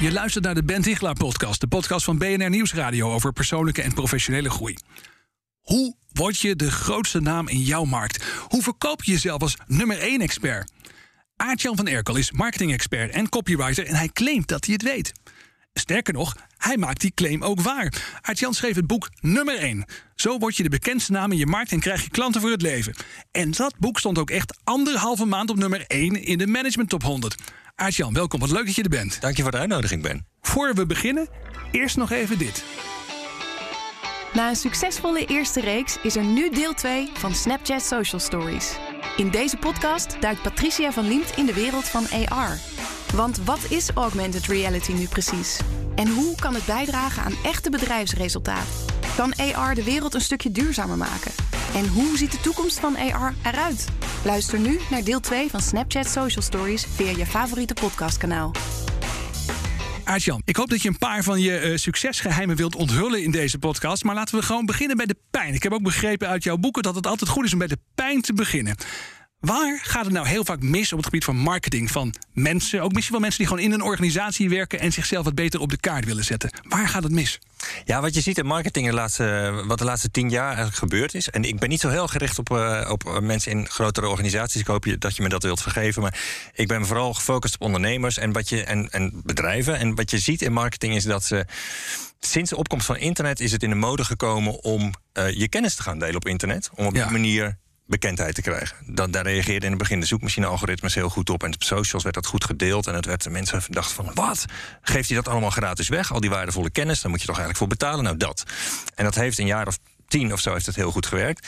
Je luistert naar de Ben Tichelaar podcast, de podcast van BNR Nieuwsradio over persoonlijke en professionele groei. Hoe word je de grootste naam in jouw markt? Hoe verkoop je jezelf als nummer 1 expert? Aartjan van Erkel is marketing-expert en copywriter en hij claimt dat hij het weet. Sterker nog, hij maakt die claim ook waar. Aartjan schreef het boek Nummer 1. Zo word je de bekendste naam in je markt en krijg je klanten voor het leven. En dat boek stond ook echt anderhalve maand op nummer 1 in de Management Top 100. Aartjan, welkom. Wat leuk dat je er bent. Dank je voor de uitnodiging, Ben. Voor we beginnen, eerst nog even dit. Na een succesvolle eerste reeks is er nu deel 2 van Snapchat Social Stories. In deze podcast duikt Patricia van Liemt in de wereld van AR. Want wat is augmented reality nu precies? En hoe kan het bijdragen aan echte bedrijfsresultaten? Kan AR de wereld een stukje duurzamer maken? En hoe ziet de toekomst van AR eruit? Luister nu naar deel 2 van Snapchat Social Stories via je favoriete podcastkanaal. Aartjan, ik hoop dat je een paar van je uh, succesgeheimen wilt onthullen in deze podcast. Maar laten we gewoon beginnen bij de pijn. Ik heb ook begrepen uit jouw boeken dat het altijd goed is om bij de pijn te beginnen. Waar gaat het nou heel vaak mis op het gebied van marketing van mensen? Ook misschien wel mensen die gewoon in een organisatie werken en zichzelf wat beter op de kaart willen zetten. Waar gaat het mis? Ja, wat je ziet in marketing de laatste, wat de laatste tien jaar eigenlijk gebeurd is. En ik ben niet zo heel gericht op, uh, op mensen in grotere organisaties. Ik hoop je, dat je me dat wilt vergeven. Maar ik ben vooral gefocust op ondernemers en, wat je, en, en bedrijven. En wat je ziet in marketing is dat ze. Sinds de opkomst van internet is het in de mode gekomen om uh, je kennis te gaan delen op internet. Om op die manier bekendheid te krijgen. Dat, daar reageerde in het begin de zoekmachine-algoritmes heel goed op. En op socials werd dat goed gedeeld. En het werd de mensen dachten van, wat? Geeft hij dat allemaal gratis weg? Al die waardevolle kennis, daar moet je toch eigenlijk voor betalen? Nou, dat. En dat heeft een jaar of tien of zo heeft het heel goed gewerkt.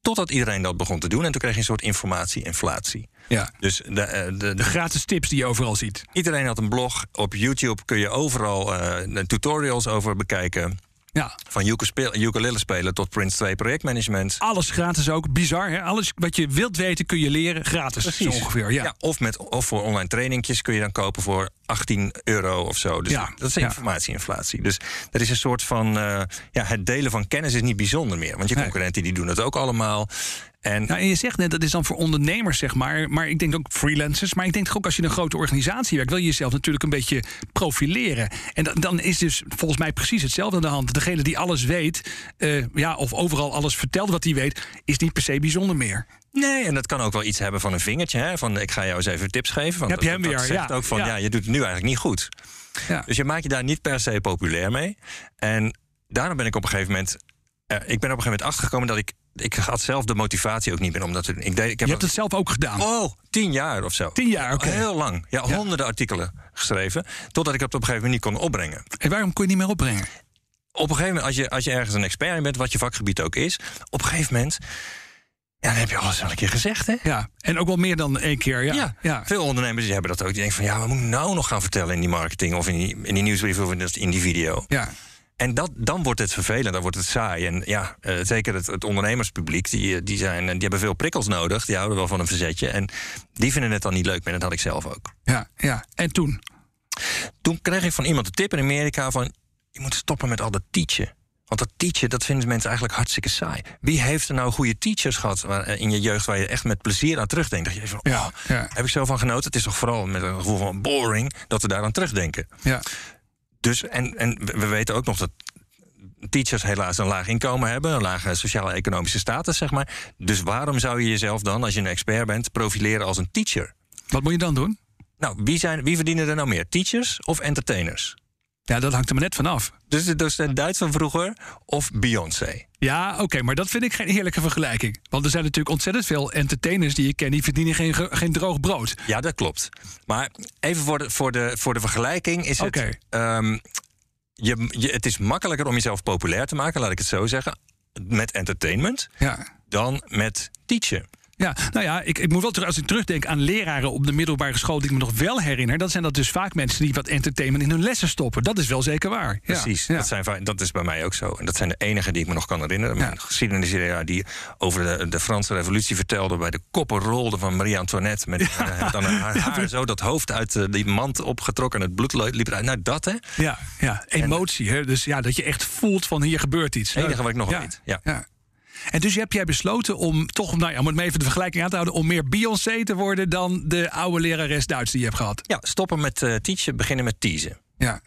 Totdat iedereen dat begon te doen. En toen kreeg je een soort informatie-inflatie. Ja. Dus de, de, de, de, gratis tips die je overal ziet. Iedereen had een blog. Op YouTube kun je overal uh, tutorials over bekijken. Ja. Van ukulele spelen tot Prince 2 projectmanagement. Alles gratis ook. Bizar, hè? Alles wat je wilt weten kun je leren gratis. Precies. ongeveer, ja. ja. of, met, of voor online trainingjes kun je dan kopen voor 18 euro of zo. Dus ja. dat is informatieinflatie. Dus er is een soort van... Uh, ja, het delen van kennis is niet bijzonder meer. Want je concurrenten die doen het ook allemaal. En, nou, en je zegt net, dat is dan voor ondernemers, zeg maar. Maar ik denk ook freelancers. Maar ik denk ook als je in een grote organisatie werkt, wil je jezelf natuurlijk een beetje profileren. En dan, dan is dus volgens mij precies hetzelfde aan de hand. Degene die alles weet, uh, ja, of overal alles vertelt wat hij weet, is niet per se bijzonder meer. Nee, en dat kan ook wel iets hebben van een vingertje. Hè? Van ik ga jou eens even tips geven. Want Heb je hem dat, weer? dat zegt ja, ook van ja. je doet het nu eigenlijk niet goed. Ja. Dus je maakt je daar niet per se populair mee. En daarom ben ik op een gegeven moment. Uh, ik ben op een gegeven moment achtergekomen dat ik ik had zelf de motivatie ook niet meer. Omdat ik deed, ik heb je hebt het zelf ook gedaan? Oh, tien jaar of zo. Tien jaar, oké. Okay. Heel lang. Ja, ja, honderden artikelen geschreven. Totdat ik het op een gegeven moment niet kon opbrengen. En waarom kon je niet meer opbrengen? Op een gegeven moment, als je, als je ergens een expert in bent, wat je vakgebied ook is, op een gegeven moment. Ja, dan heb je alles wel een keer gezegd, hè? Ja, en ook wel meer dan één keer, ja. ja. ja. Veel ondernemers die hebben dat ook. Die denken van, ja, wat moet ik nou nog gaan vertellen in die marketing... of in die, in die nieuwsbrief of in die video? Ja. En dat, dan wordt het vervelend, dan wordt het saai. En ja, uh, zeker het, het, ondernemerspubliek, die, die, zijn, die hebben veel prikkels nodig. Die houden wel van een verzetje. En die vinden het dan niet leuk meer. Dat had ik zelf ook. Ja, ja. En toen? Toen kreeg ik van iemand de tip in Amerika van... je moet stoppen met al dat teachen. Want dat teachen, dat vinden mensen eigenlijk hartstikke saai. Wie heeft er nou goede teachers gehad waar, in je jeugd... waar je echt met plezier aan terugdenkt? Dat je van, oh, ja, ja. heb ik zo van genoten? Het is toch vooral met een gevoel van boring... dat we daar aan terugdenken. Ja. Dus, en, en we weten ook nog dat teachers helaas een laag inkomen hebben, een lage sociaal-economische status, zeg maar. Dus waarom zou je jezelf dan, als je een expert bent, profileren als een teacher? Wat moet je dan doen? Nou, wie, zijn, wie verdienen er nou meer? Teachers of entertainers? Ja, dat hangt er maar net vanaf. Dus de docent Duits van vroeger of Beyoncé? Ja, oké, okay, maar dat vind ik geen eerlijke vergelijking. Want er zijn natuurlijk ontzettend veel entertainers die je kent... die verdienen geen, geen droog brood. Ja, dat klopt. Maar even voor de, voor de, voor de vergelijking is okay. het... Um, je, je, het is makkelijker om jezelf populair te maken, laat ik het zo zeggen... met entertainment, ja. dan met teachen. Ja, nou ja, ik, ik moet wel terug, als ik terugdenk aan leraren op de middelbare school, die ik me nog wel herinner, dat zijn dat dus vaak mensen die wat entertainment in hun lessen stoppen. Dat is wel zeker waar. Precies, ja. Dat, zijn, dat is bij mij ook zo. En dat zijn de enige die ik me nog kan herinneren. Mijn Ja. geschiedenisleraar die over de, de Franse revolutie vertelde... bij de koppen rolde van Marie-Antoinette... met eh, dan haar haar zo dat hoofd uit eh, die mand opgetrokken... en het bloed liep eruit. Nou, dat hè, Ja, ja, emotie. Hè? Dus ja, dat je echt voelt van hier gebeurt iets. het enige wat ik nog ja, weet. Ja. Ja. En dus heb jij besloten om toch, nou ja, om het maar even de vergelijking aan te houden, om meer Beyoncé te worden dan de oude lerares Duits die je hebt gehad. ja, stoppen met eh teachen, beginnen met teasen. Ja,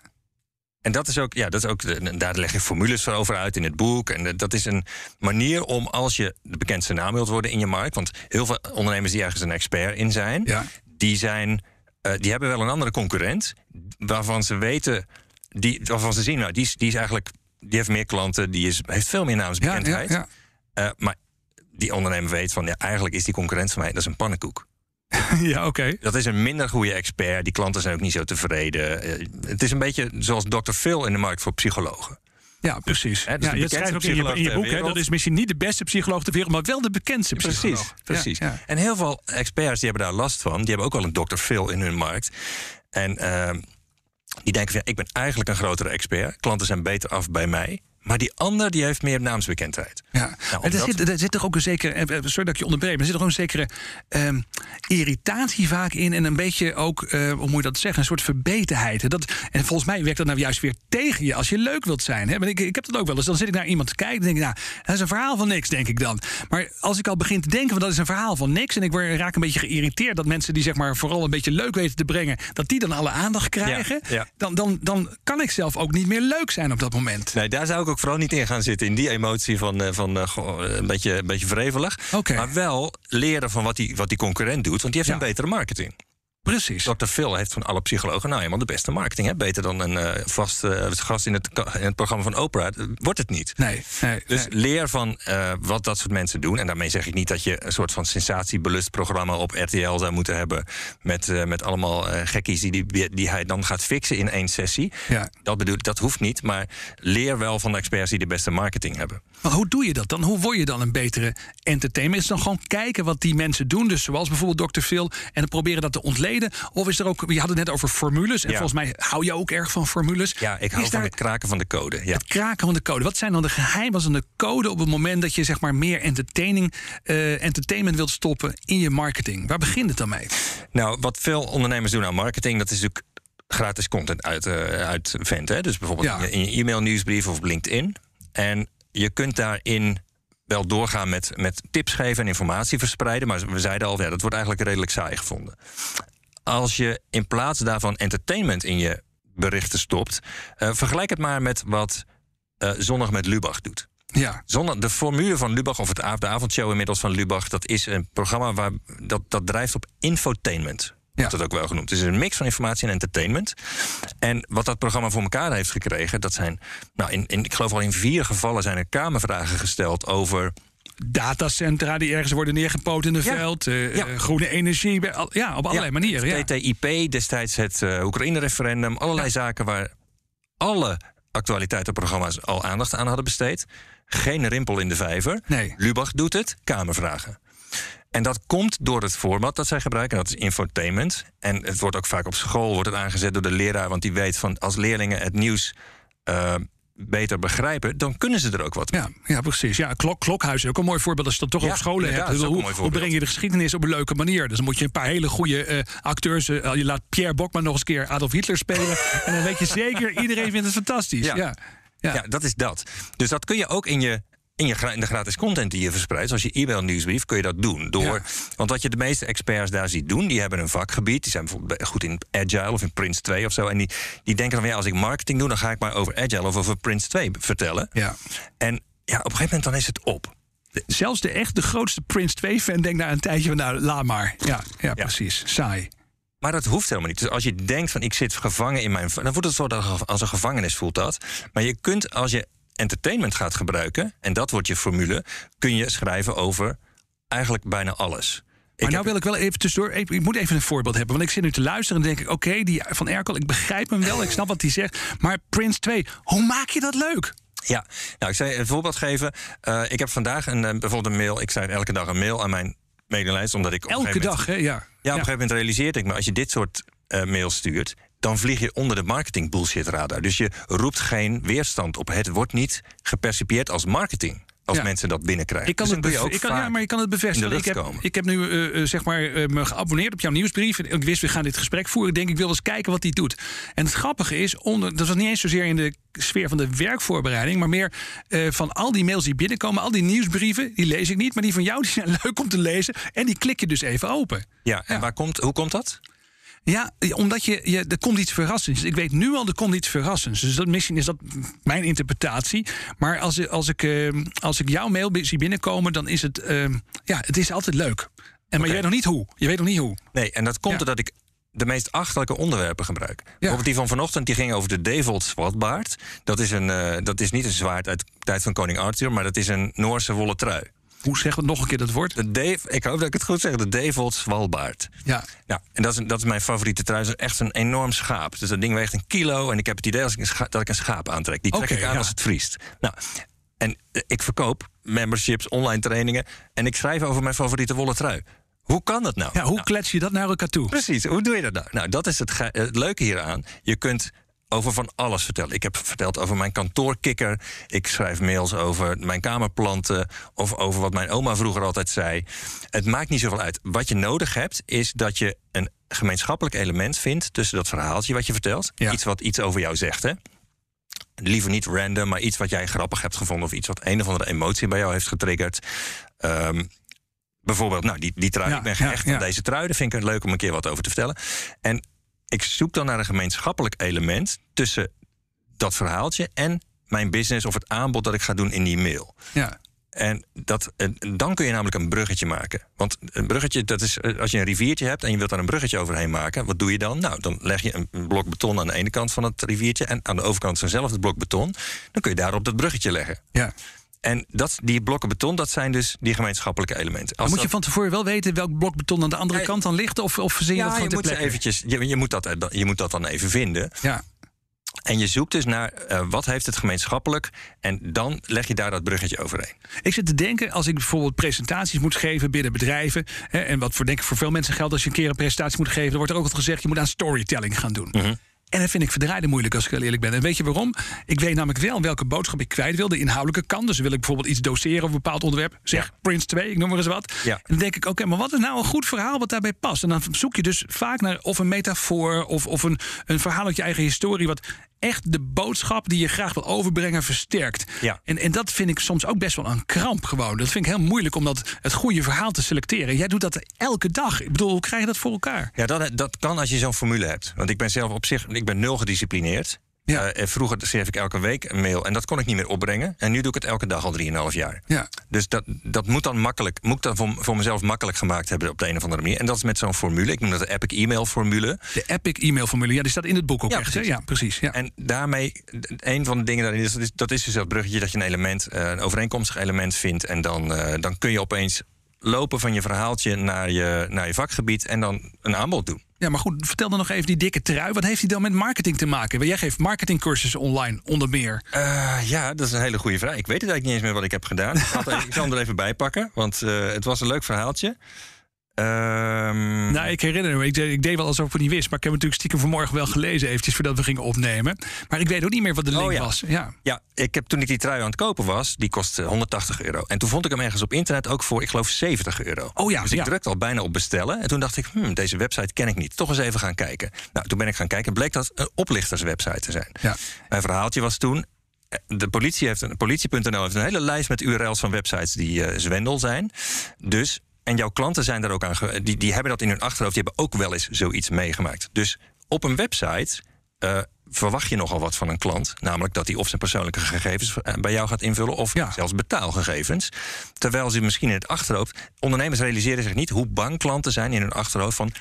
En dat is ook, ja, dat is ook daar leg ik formules voor over uit in het boek. En eh, dat is een manier om, als je de bekendste naam wilt worden in je markt. Want heel veel ondernemers die ergens een expert in zijn, Ja. die, zijn eh, die hebben wel een andere concurrent. Waarvan ze weten, die, waarvan ze zien, nou, die is, die is eigenlijk, die heeft meer klanten, die is, heeft veel meer ja, naamsbekendheid. ja, Eh, maar die ondernemer weet van, ja, eigenlijk is die concurrent van mij, dat is een pannenkoek. ja. oké. Dat is een minder goede expert. Die klanten zijn ook niet zo tevreden. Eh, het is een beetje zoals Dr. Phil in de markt voor psychologen. Ja, precies. Hè, dus ja, je schrijft ook in je, in boek, hè, dat is misschien niet de beste psycholoog ter wereld, maar wel de bekendste psycholoog. Precies, precies. Ja, ja. En heel veel experts die hebben daar last van. Die hebben ook wel een Dr. Phil in hun markt. En ehm, die denken van, ja, ik ben eigenlijk een grotere expert. Klanten zijn beter af bij mij. Maar die ander die heeft meer naamsbekendheid. Ja, Nou, er, zit, er zit toch ook een zekere, eh, eh, sorry dat ik je onderbreek, maar er zit toch ook een zekere ehm, irritatie vaak in en een beetje ook, eh, hoe moet je dat zeggen, een soort verbetenheid. En Dat, en volgens mij werkt dat nou juist weer tegen je als je leuk wilt zijn. Hè? Maar ik, ik heb dat ook wel eens. Dan zit ik naar iemand te kijken en denk ik, nou, dat is een verhaal van niks, denk ik dan. Maar als ik al begin te denken van dat is een verhaal van niks en ik word, raak een beetje geïrriteerd dat mensen die zeg maar vooral een beetje leuk weten te brengen, dat die dan alle aandacht krijgen, ja. Dan, dan, dan kan ik zelf ook niet meer leuk zijn op dat moment. Nee, daar zou ik ook vooral niet in gaan zitten. In die emotie van, eh, van eh, goh, een, beetje, een beetje wrevelig. Oké. Maar wel leren van wat die, wat die concurrent doet. Want die heeft Ja. een betere marketing. Precies. Dr. Phil heeft van alle psychologen nou eenmaal de beste marketing. Hè? Beter dan een eh, vast eh, gast in het, in het programma van Oprah. Eh, Wordt het niet. Nee, nee, Dus nee. leer van wat dat soort mensen doen. En daarmee zeg ik niet dat je een soort van sensatiebelust programma op RTL zou moeten hebben. Met, met allemaal gekkies die, die, die hij dan gaat fixen in één sessie. Ja. Dat, bedoel, dat hoeft niet. Maar leer wel van de experts die de beste marketing hebben. Maar hoe doe je dat dan? Hoe word je dan een betere entertainer? Is het dan gewoon kijken wat die mensen doen? Dus zoals bijvoorbeeld Dr. Phil. En dan proberen dat te ontleden? Of is er ook, je had het net over formules. En Ja. volgens mij hou je ook erg van formules. Ja, ik hou is van het kraken van de code. Ja. het kraken van de code. Wat zijn dan de geheimen van de code op het moment dat je zeg maar meer entertaining, eh, entertainment wilt stoppen in je marketing? Waar begint het dan mee? Nou, wat veel ondernemers doen aan marketing, dat is natuurlijk gratis content uit, eh uitventen. Hè? Dus bijvoorbeeld Ja. in je- in je e-mail nieuwsbrief of op LinkedIn. En je kunt daarin wel doorgaan met, met tips geven en informatie verspreiden. Maar we zeiden al, ja, dat wordt eigenlijk redelijk saai gevonden. Als je in plaats daarvan entertainment in je berichten stopt, eh, vergelijk het maar met wat Zondag met Lubach doet. Ja, Zonder de formule van Lubach, of het, de avondshow inmiddels van Lubach, dat is een programma waar, dat, dat drijft op infotainment. Wordt het ook wel genoemd. Het is een mix van informatie en entertainment. En wat dat programma voor elkaar heeft gekregen, dat zijn, nou, in, in, ik geloof al in vier gevallen zijn er kamervragen gesteld over. datacentra die ergens worden neergepoot in het Ja. veld. eh, Ja. eh, groene energie. Ja, op allerlei manieren. Ja. TTIP, destijds het eh, Oekraïne-referendum, allerlei zaken waar alle actualiteitenprogramma's al aandacht aan hadden besteed. Geen rimpel in de vijver. Nee. Lubach doet het, Kamervragen. En dat komt door het format dat zij gebruiken, en dat is infotainment. En het wordt ook vaak op school wordt het aangezet door de leraar, want die weet van als leerlingen het nieuws eh, beter begrijpen, dan kunnen ze er ook wat mee. Ja, ja, precies. Ja, klok, Klokhuis is ook een mooi voorbeeld als je dat toch Ja, op scholen hebt. Hoe, breng je de geschiedenis op een leuke manier? Dus dan moet je een paar hele goede eh, acteurs... eh, je laat Pierre Bokman nog eens een keer Adolf Hitler spelen... en dan weet je zeker, iedereen vindt het fantastisch. Ja. Ja. Ja. dat is dat. Dus dat kun je ook in je. In, je, in de gratis content die je verspreidt, zoals je e-mail nieuwsbrief, kun je dat doen. Door, Ja. Want wat je de meeste experts daar ziet doen, die hebben een vakgebied. Die zijn bijvoorbeeld goed in Agile of in Prince 2 of zo. En die, die denken van ja, als ik marketing doe, dan ga ik maar over Agile of over Prince 2 vertellen. Ja. En ja, op een gegeven moment dan is het op. Zelfs de echt de grootste Prince 2-fan denkt na een tijdje van... nou, laat maar. Ja, ja, precies. Saai. Maar dat hoeft helemaal niet. Dus als je denkt van ik zit gevangen in mijn... dan voelt het zo als een gevangenis, voelt dat. Maar je kunt als je entertainment gaat gebruiken... en dat wordt je formule... kun je schrijven over eigenlijk bijna alles. Ik Maar nou heb- wil ik wel even tussendoor... Ik moet even een voorbeeld hebben. Want ik zit nu te luisteren en denk ik... oké, die van Erkel, ik begrijp hem wel. Ik snap wat hij zegt. Maar Prince 2, hoe maak je dat leuk? Ja, nou, ik zei een voorbeeld geven. Eh, ik heb vandaag een, eh, bijvoorbeeld een mail. Ik schrijf elke dag een mail aan mijn mailinlijst. Omdat ik Elke dag, hè? Ja. Ja, op een gegeven moment realiseerde ik me... als je dit soort uh, mails stuurt... dan vlieg je onder de marketing bullshit radar. Dus je roept geen weerstand op. Het wordt niet gepercipieerd als marketing als ja. mensen dat binnenkrijgen. Ik kan dus het ook ik kan, ja, maar je kan het bevestigen. Ik heb, ik heb nu uh, zeg maar, uh, me geabonneerd op jouw nieuwsbrief. Ik wist, we gaan dit gesprek voeren. Ik denk, ik wil eens kijken wat hij doet. En het grappige is, onder, dat was niet eens zozeer in de sfeer van de werkvoorbereiding, maar meer uh, van al die mails die binnenkomen, al die nieuwsbrieven, die lees ik niet, maar die van jou die zijn leuk om te lezen. En die klik je dus even open. Ja, en Waar komt, hoe komt dat? Ja, omdat je, je, er komt iets verrassends. Ik weet nu al, er komt iets verrassends. Dus dat, misschien is dat mijn interpretatie. Maar als, als, ik, uh, als ik jouw mail zie binnenkomen, dan is het, uh, ja, het is altijd leuk. En, maar je weet nog niet hoe. Je weet nog niet hoe. Nee, en dat komt ja. doordat ik de meest achterlijke onderwerpen gebruik. Ja. Bijvoorbeeld die van vanochtend, die ging over de Devold zwartbaard. Dat is, een, uh, dat is niet een zwaard uit de tijd van koning Arthur... maar dat is een Noorse wollen trui. Hoe zeggen we nog een keer dat woord? De Dave, ik hoop dat ik het goed zeg. De Devold Swalbaard. Ja. Nou, en dat is, dat is mijn favoriete trui. Dat is echt een enorm schaap. Dus dat ding weegt een kilo. En ik heb het idee als ik schaap, dat ik een schaap aantrek. Die trek okay, ik aan ja. als het vriest. Nou, en ik verkoop memberships, online trainingen. En ik schrijf over mijn favoriete wollen trui. Hoe kan dat nou? Ja, hoe nou, klets je dat naar elkaar toe? Precies, hoe doe je dat nou? Nou, dat is het, het leuke hieraan. Je kunt over van alles vertellen. Ik heb verteld over mijn kantoorkikker. Ik schrijf mails over mijn kamerplanten. Of over wat mijn oma vroeger altijd zei. Het maakt niet zoveel uit. Wat je nodig hebt, is dat je een gemeenschappelijk element vindt tussen dat verhaaltje wat je vertelt. Ja. Iets wat iets over jou zegt, hè? Liever niet random, maar iets wat jij grappig hebt gevonden. Of iets wat een of andere emotie bij jou heeft getriggerd. Um, bijvoorbeeld, nou, die, die trui. Ja, ik ben gehecht ja. aan deze trui. Daar vind ik het leuk om een keer wat over te vertellen. En ik zoek dan naar een gemeenschappelijk element tussen dat verhaaltje en mijn business of het aanbod dat ik ga doen in die mail. Ja. En dat, dan kun je namelijk een bruggetje maken. Want een bruggetje, dat is als je een riviertje hebt en je wilt daar een bruggetje overheen maken, wat doe je dan? Nou, dan leg je een blok beton aan de ene kant van het riviertje en aan de overkant eenzelfde blok beton. Dan kun je daarop dat bruggetje leggen. Ja. En dat, die blokken beton, dat zijn dus die gemeenschappelijke elementen. Als moet je van tevoren wel weten welk blok beton aan de andere ja, kant dan ligt? Of, of verzin je ja, dat gewoon je moet, eventjes, je, je, moet dat, je moet dat dan even vinden. Ja. En je zoekt dus naar uh, wat heeft het gemeenschappelijk. En dan leg je daar dat bruggetje overheen. Ik zit te denken, als ik bijvoorbeeld presentaties moet geven binnen bedrijven. Hè, en wat voor, denk ik voor veel mensen geldt als je een keer een presentatie moet geven. Dan wordt er ook altijd gezegd, je moet aan storytelling gaan doen. Mm -hmm. En dat vind ik verdraaide moeilijk als ik heel eerlijk ben. En weet je waarom? Ik weet namelijk wel welke boodschap ik kwijt wil. De inhoudelijke kant. Dus wil ik bijvoorbeeld iets doseren over een bepaald onderwerp. Zeg ja. Prince 2, ik noem maar eens wat. Ja. En dan denk ik, oké, okay, maar wat is nou een goed verhaal wat daarbij past? En dan zoek je dus vaak naar of een metafoor of, of een, een verhaal uit je eigen historie. Wat echt de boodschap die je graag wil overbrengen versterkt. Ja. En, en dat vind ik soms ook best wel een kramp gewoon. Dat vind ik heel moeilijk om dat, het goede verhaal te selecteren. Jij doet dat elke dag. Ik bedoel, hoe krijg je dat voor elkaar? Ja, dat, dat kan als je zo'n formule hebt. Want ik ben zelf op zich, ik ben nul gedisciplineerd. Ja. Uh, vroeger schreef ik elke week een mail en dat kon ik niet meer opbrengen. En nu doe ik het elke dag al 3,5 jaar. Ja. Dus dat, dat moet dan makkelijk, moet ik dan voor, voor mezelf makkelijk gemaakt hebben op de een of andere manier. En dat is met zo'n formule. Ik noem dat de Epic e-mail formule. De Epic e-mail formule, ja, die staat in het boek ook ja, echt. Precies. Hè? Ja, precies. Ja. En daarmee, een van de dingen daarin is, dat is, dat is dus dat bruggetje dat je een element, uh, een overeenkomstig element vindt. En dan, uh, dan kun je opeens lopen van je verhaaltje naar je, naar je vakgebied en dan een aanbod doen. Ja, maar goed, vertel dan nog even die dikke trui. Wat heeft die dan met marketing te maken? Jij geeft marketingcursussen online, onder meer. Uh, ja, dat is een hele goede vraag. Ik weet het eigenlijk niet eens meer wat ik heb gedaan. ik, zal hem er even bij pakken, want uh, het was een leuk verhaaltje. Um... Nou, ik herinner me, ik deed, ik deed wel alsof ik het niet wist. Maar ik heb natuurlijk stiekem vanmorgen wel gelezen, eventjes voordat we gingen opnemen. Maar ik weet ook niet meer wat de link oh, ja. was. Ja. ja, ik heb toen ik die trui aan het kopen was, die kostte 180 euro. En toen vond ik hem ergens op internet ook voor, ik geloof, 70 euro. Oh ja, dus ik ja. drukte al bijna op bestellen. En toen dacht ik, hmm, deze website ken ik niet. Toch eens even gaan kijken. Nou, toen ben ik gaan kijken en bleek dat een oplichterswebsite te zijn. Ja. Mijn verhaaltje was toen, de politie heeft een politie.nl heeft een hele lijst met URL's van websites die uh, zwendel zijn. Dus en jouw klanten zijn daar ook aan. Die, die hebben dat in hun achterhoofd. Die hebben ook wel eens zoiets meegemaakt. Dus op een website uh, verwacht je nogal wat van een klant. Namelijk dat hij of zijn persoonlijke gegevens bij jou gaat invullen. of ja. zelfs betaalgegevens. Terwijl ze misschien in het achterhoofd. Ondernemers realiseren zich niet hoe bang klanten zijn in hun achterhoofd. van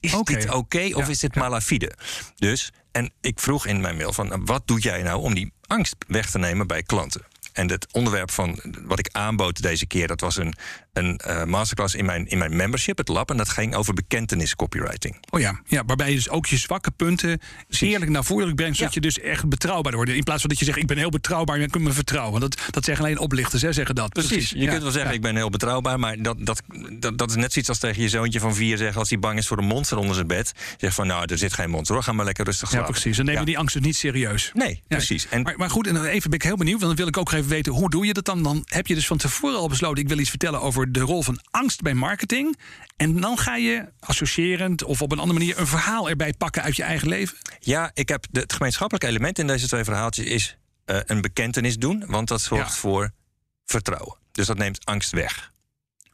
is dit oké of Ja, is dit malafide? Dus, en ik vroeg in mijn mail van wat doe jij nou om die angst weg te nemen bij klanten? En het onderwerp van wat ik aanbood deze keer, dat was een, een uh, masterclass in mijn, in mijn membership, het lab. En dat ging over bekentenis copywriting. Oh ja, ja waarbij je dus ook je zwakke punten eerlijk naar voren brengt, zodat je dus echt betrouwbaar wordt. In plaats van dat je zegt, ik ben heel betrouwbaar je kunt me vertrouwen. Dat, dat zeggen alleen oplichters, hè, zeggen dat. Precies. Je kunt wel zeggen, ik ben heel betrouwbaar, maar dat, dat, dat, dat is net zoiets als tegen je zoontje van vier zeggen, als hij bang is voor een monster onder zijn bed. Zeg van, nou, er zit geen monster hoor, ga maar lekker rustig slapen. Ja, precies. Dan nemen we die angst dus niet serieus. Nee, precies. En maar, maar goed, en even ben ik heel benieuwd, want dan wil ik ook even weten, hoe doe je dat dan? Dan heb je dus van tevoren al besloten, ik wil iets vertellen over de rol van angst bij marketing. En dan ga je associërend of op een andere manier een verhaal erbij pakken uit je eigen leven? Ja, ik heb de, het gemeenschappelijke element in deze twee verhaaltjes is uh, een bekentenis doen, want dat zorgt voor vertrouwen. Dus dat neemt angst weg.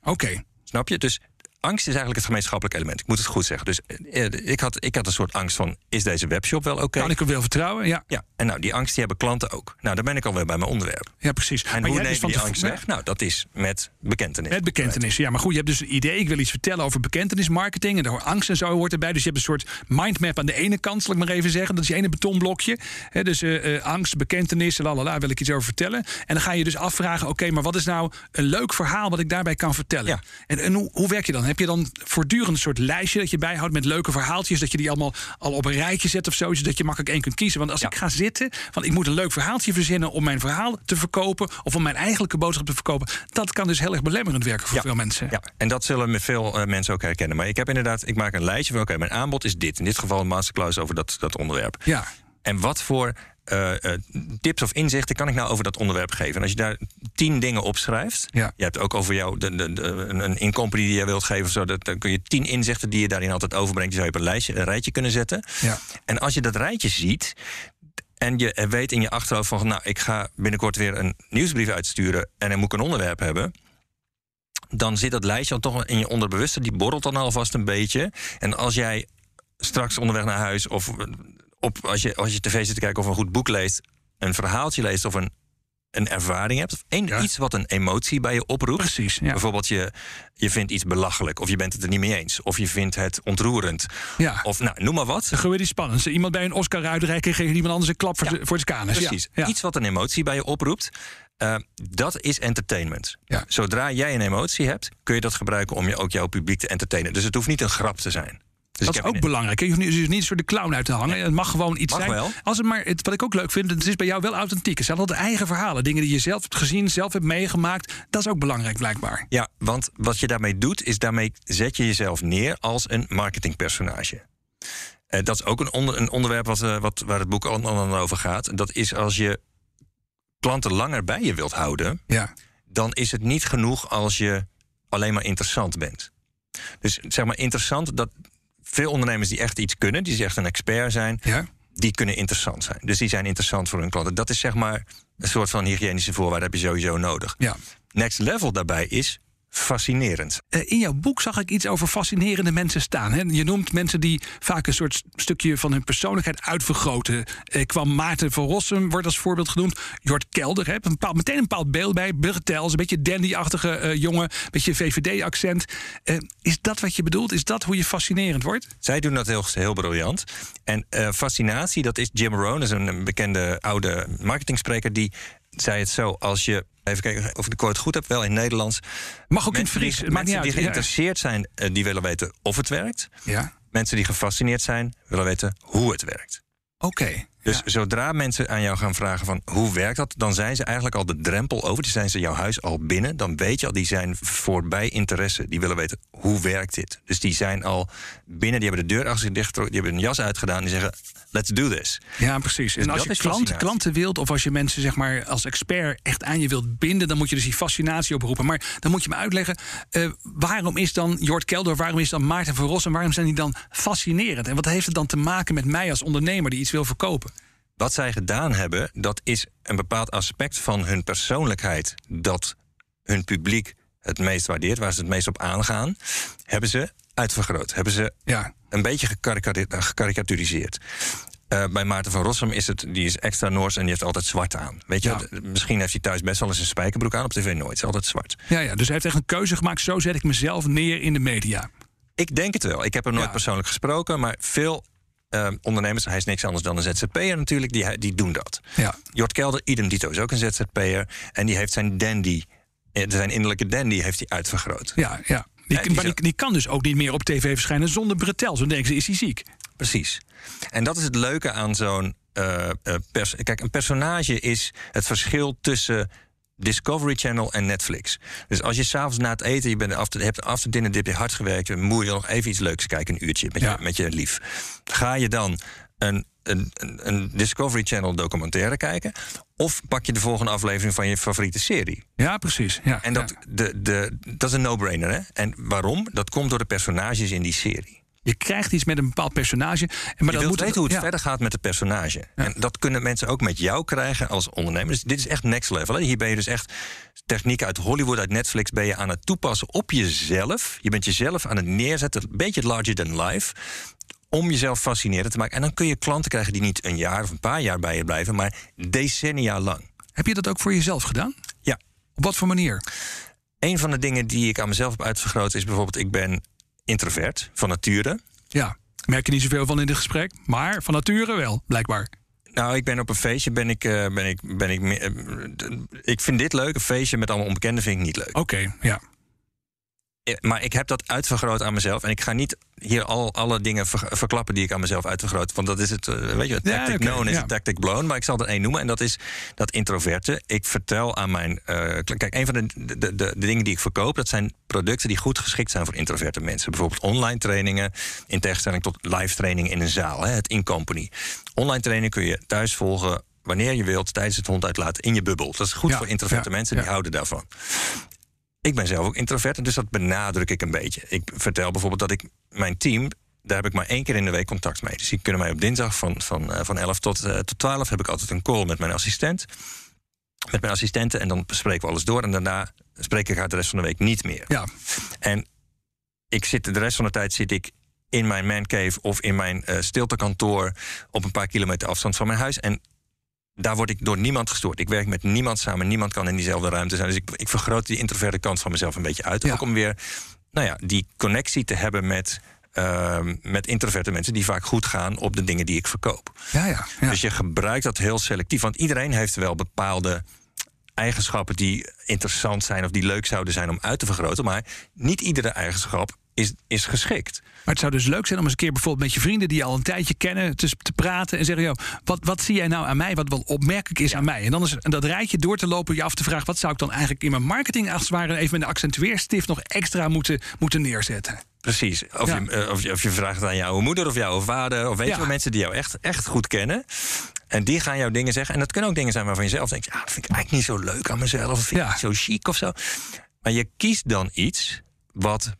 Oké. Snap je? Dus angst is eigenlijk het gemeenschappelijk element. Ik moet het goed zeggen. Dus eh, ik, had, ik had een soort angst van: is deze webshop wel oké? Kan ik hem wel vertrouwen? Ja. ja. En nou, die angst die hebben klanten ook. Nou, dan ben ik alweer bij mijn onderwerp. Ja, precies. En maar hoe neem je die angst weg? Nou, dat is met bekentenis. Met bekentenis, ja. Maar goed, je hebt dus een idee. Ik wil iets vertellen over bekentenismarketing. En daar angst en zo hoort erbij. Dus je hebt een soort mindmap aan de ene kant, zal ik maar even zeggen. Dat is je ene betonblokje. He, dus uh, angst, bekentenis, lalala, wil ik iets over vertellen. En dan ga je dus afvragen: oké, maar wat is nou een leuk verhaal wat ik daarbij kan vertellen? Ja. En, en hoe, hoe werk je dan? Heb je dan voor voortdurend een soort lijstje dat je bijhoudt met leuke verhaaltjes. Dat je die allemaal al op een rijtje zet of zo. Zodat je makkelijk één kunt kiezen. Want als ik ga zitten, van ik moet een leuk verhaaltje verzinnen om mijn verhaal te verkopen. Of om mijn eigenlijke boodschap te verkopen. Dat kan dus heel erg belemmerend werken voor veel mensen. Ja, en dat zullen met veel uh, mensen ook herkennen. Maar ik heb inderdaad, ik maak een lijstje van oké, mijn aanbod is dit. In dit geval een masterclass over dat, dat onderwerp. Ja. En wat voor uh, uh, tips of inzichten kan ik nou over dat onderwerp geven? En als je daar tien dingen opschrijft, ja. je hebt ook over jou de, de, de, een inkomen die je wilt geven, zo, dat, dan kun je tien inzichten die je daarin altijd overbrengt, die zou je op een, lijstje, een rijtje kunnen zetten. Ja. En als je dat rijtje ziet, en je weet in je achterhoofd van, nou, ik ga binnenkort weer een nieuwsbrief uitsturen en dan moet ik een onderwerp hebben dan zit dat lijstje al toch in je onderbewuste. Die borrelt dan alvast een beetje. En als jij straks onderweg naar huis of op, als, je, als je tv zit te kijken of een goed boek leest, een verhaaltje leest of een, een ervaring hebt. Of een, iets wat een emotie bij je oproept. Precies. Ja. Bijvoorbeeld je, je vindt iets belachelijk. Of je bent het er niet mee eens. Of je vindt het ontroerend. Ja. Of nou, noem maar wat. Dan gebeurt iets spannends. Iemand bij een Oscar uitreiken geeft iemand anders een klap voor, voor het kanus. Precies. Iets wat een emotie bij je oproept. Uh, dat is entertainment. Zodra jij een emotie hebt, kun je dat gebruiken om je ook jouw publiek te entertainen. Dus het hoeft niet een grap te zijn. Dus dat is ook belangrijk. Je hoeft niet, dus niet voor de clown uit te hangen. Het mag gewoon iets mag zijn. Wel. Als het maar, het, wat ik ook leuk vind, het is bij jou wel authentiek. Het zijn altijd eigen verhalen. Dingen die je zelf hebt gezien, zelf hebt meegemaakt. Dat is ook belangrijk, blijkbaar. Ja, want wat je daarmee doet, is daarmee zet je jezelf neer als een marketingpersonage. Uh, dat is ook een, onder, een onderwerp wat, uh, wat, waar het boek al, al over gaat. Dat is als je klanten langer bij je wilt houden, ja. dan is het niet genoeg als je alleen maar interessant bent. Dus zeg maar interessant, dat, veel ondernemers die echt iets kunnen, die echt een expert zijn, ja. die kunnen interessant zijn. Dus die zijn interessant voor hun klanten. Dat is zeg maar een soort van hygiënische voorwaarde heb je sowieso nodig. Ja. Next level daarbij is fascinerend. Uh, in jouw boek zag ik iets over fascinerende mensen staan. Hè? Je noemt mensen die vaak een soort stukje van hun persoonlijkheid uitvergroten. Uh, kwam Maarten van Rossum, wordt als voorbeeld genoemd. Jort Kelder, hè? Een bepaald, meteen een bepaald beeld bij. Burtels, een beetje dandy-achtige uh, jongen. Een beetje VVD-accent. is dat wat je bedoelt? Is dat hoe je fascinerend wordt? Zij doen dat heel, heel briljant. En fascinatie, dat is Jim Rohn, is een bekende oude marketingspreker... die zei het zo, als je Even kijken of ik de quote goed heb. Wel in Nederlands. Mag ook in het Fries. Die, mensen die geïnteresseerd zijn, die willen weten of het werkt. Ja. Mensen die gefascineerd zijn, willen weten hoe het werkt. Oké. Okay, dus ja. zodra mensen aan jou gaan vragen van hoe werkt dat, dan zijn ze eigenlijk al de drempel over. Die zijn ze jouw huis al binnen. Dan weet je al, die zijn voorbij interesse. Die willen weten hoe werkt dit. Dus die zijn al binnen, die hebben de deur achter zich dicht, die hebben een jas uitgedaan. Die zeggen, let's do this. Ja, precies. En als je klant, klanten wilt, of als je mensen zeg maar als expert echt aan je wilt binden, dan moet je dus die fascinatie oproepen. Maar dan moet je me uitleggen, uh, waarom is dan Jort Kelder, waarom is dan Maarten van Rossum, waarom zijn die dan fascinerend? En wat heeft het dan te maken met mij als ondernemer die iets wil verkopen? Wat zij gedaan hebben, dat is een bepaald aspect van hun persoonlijkheid dat hun publiek het meest waardeert, waar ze het meest op aangaan, hebben ze uitvergroot. Hebben ze ja. een beetje gekarikaturiseerd. Uh, bij Maarten van Rossum is het, die is extra Noors en die heeft altijd zwart aan. Weet je, ja. misschien heeft hij thuis best wel eens een spijkerbroek aan, op tv nooit. Het is altijd zwart. Ja, ja, dus hij heeft echt een keuze gemaakt. Zo zet ik mezelf neer in de media. Ik denk het wel. Ik heb hem nooit Ja. persoonlijk gesproken, maar veel eh, ondernemers, hij is niks anders dan een ZZP'er natuurlijk, die, die doen dat. Ja. Jort Kelder, idem dito, is ook een ZZP'er. En die heeft zijn dandy, eh, zijn innerlijke dandy heeft hij uitvergroot. Ja, ja. Die, Ja, die maar die, kan dus ook niet meer op tv verschijnen zonder bretel. Zo denken ze, is hij ziek? Precies. En dat is het leuke aan zo'n. eh, eh, pers- Kijk, een personage is het verschil tussen Discovery Channel en Netflix. Dus als je s'avonds na het eten, je bent after, hebt after dinner dip je hard gewerkt, je moet je nog even iets leuks kijken, een uurtje met, Ja. je, met je lief. Ga je dan een, een, een, een Discovery Channel documentaire kijken? Of pak je de volgende aflevering van je favoriete serie? Ja, precies. Ja, En dat, ja. de, de, dat is een no-brainer, hè? En waarom? Dat komt door de personages in die serie. Je krijgt iets met een bepaald personage. Maar je wilt moet weten hoe het ja. verder gaat met het personage. En dat kunnen mensen ook met jou krijgen als ondernemer. Dus dit is echt next level. Hè? Hier ben je dus echt techniek uit Hollywood, uit Netflix... ben je aan het toepassen op jezelf. Je bent jezelf aan het neerzetten, een beetje larger than life... om jezelf fascinerend te maken. En dan kun je klanten krijgen die niet een jaar of een paar jaar bij je blijven... maar decennia lang. Heb je dat ook voor jezelf gedaan? Ja, Op wat voor manier? een van de dingen die ik aan mezelf heb uitvergroot... is bijvoorbeeld, ik ben introvert van nature... Ja, merk je niet zoveel van in dit gesprek. Maar van nature wel, blijkbaar. Nou, ik ben op een feestje, ben ik, eh, ben ik, ben ik, eh, ik vind dit leuk, een feestje met allemaal onbekenden vind ik niet leuk. Oké, ja. Eh, Maar ik heb dat uitvergroot aan mezelf en ik ga niet hier al alle dingen ver- verklappen die ik aan mezelf uitvergroot, want dat is het, eh, weet je, Ja, tactic oké, known is ja. tactic blown, maar ik zal er één noemen en dat is dat introverte. Ik vertel aan mijn, eh, kijk, een van de, de, de, de dingen die ik verkoop, dat zijn producten die goed geschikt zijn voor introverte mensen. Bijvoorbeeld online trainingen, in tegenstelling tot live trainingen in een zaal, hè, het in-company. Online training kun je thuis volgen wanneer je wilt, tijdens het hond uitlaten in je bubbel. Dat is goed Ja, voor introverte ja, mensen, ja. die houden daarvan. Ik ben zelf ook introvert, en dus dat benadruk ik een beetje. Ik vertel bijvoorbeeld dat ik mijn team, daar heb ik maar één keer in de week contact mee. Dus die kunnen mij op dinsdag van, van, eh, van 11 tot, eh, tot 12 heb ik altijd een call met mijn assistent. Met mijn assistenten en dan bespreken we alles door. En daarna spreek ik haar de rest van de week niet meer. Ja, En ik zit de rest van de tijd zit ik in mijn mancave of in mijn eh, stiltekantoor op een paar kilometer afstand van mijn huis. En daar word ik door niemand gestoord. Ik werk met niemand samen. Niemand kan in diezelfde ruimte zijn. Dus ik, ik vergroot die introverte kant van mezelf een beetje uit. Ja. Ook om weer nou ja, die connectie te hebben met, ehm, met introverte mensen die vaak goed gaan op de dingen die ik verkoop. ja, ja. ja. Dus je gebruikt dat heel selectief. Want iedereen heeft wel bepaalde eigenschappen die interessant zijn of die leuk zouden zijn om uit te vergroten. Maar niet iedere eigenschap is, is geschikt. Maar het zou dus leuk zijn om eens een keer bijvoorbeeld met je vrienden die je al een tijdje kennen te, te praten en zeggen: joh, wat, wat zie jij nou aan mij wat wel opmerkelijk is aan mij? En dan is en dat rijtje door te lopen, je af te vragen: wat zou ik dan eigenlijk in mijn marketing als het ware even met een accentueerstift nog extra moeten, moeten neerzetten? Precies. Of, Ja. je, eh, of, je, of je vraagt aan jouw moeder of jouw vader. Of weet Ja. je wel, mensen die jou echt, echt goed kennen. En die gaan jou dingen zeggen. En dat kunnen ook dingen zijn waarvan je zelf denkt... ja, dat vind ik eigenlijk niet zo leuk aan mezelf. Of vind ik Ja. niet zo chic of zo. Maar je kiest dan iets wat...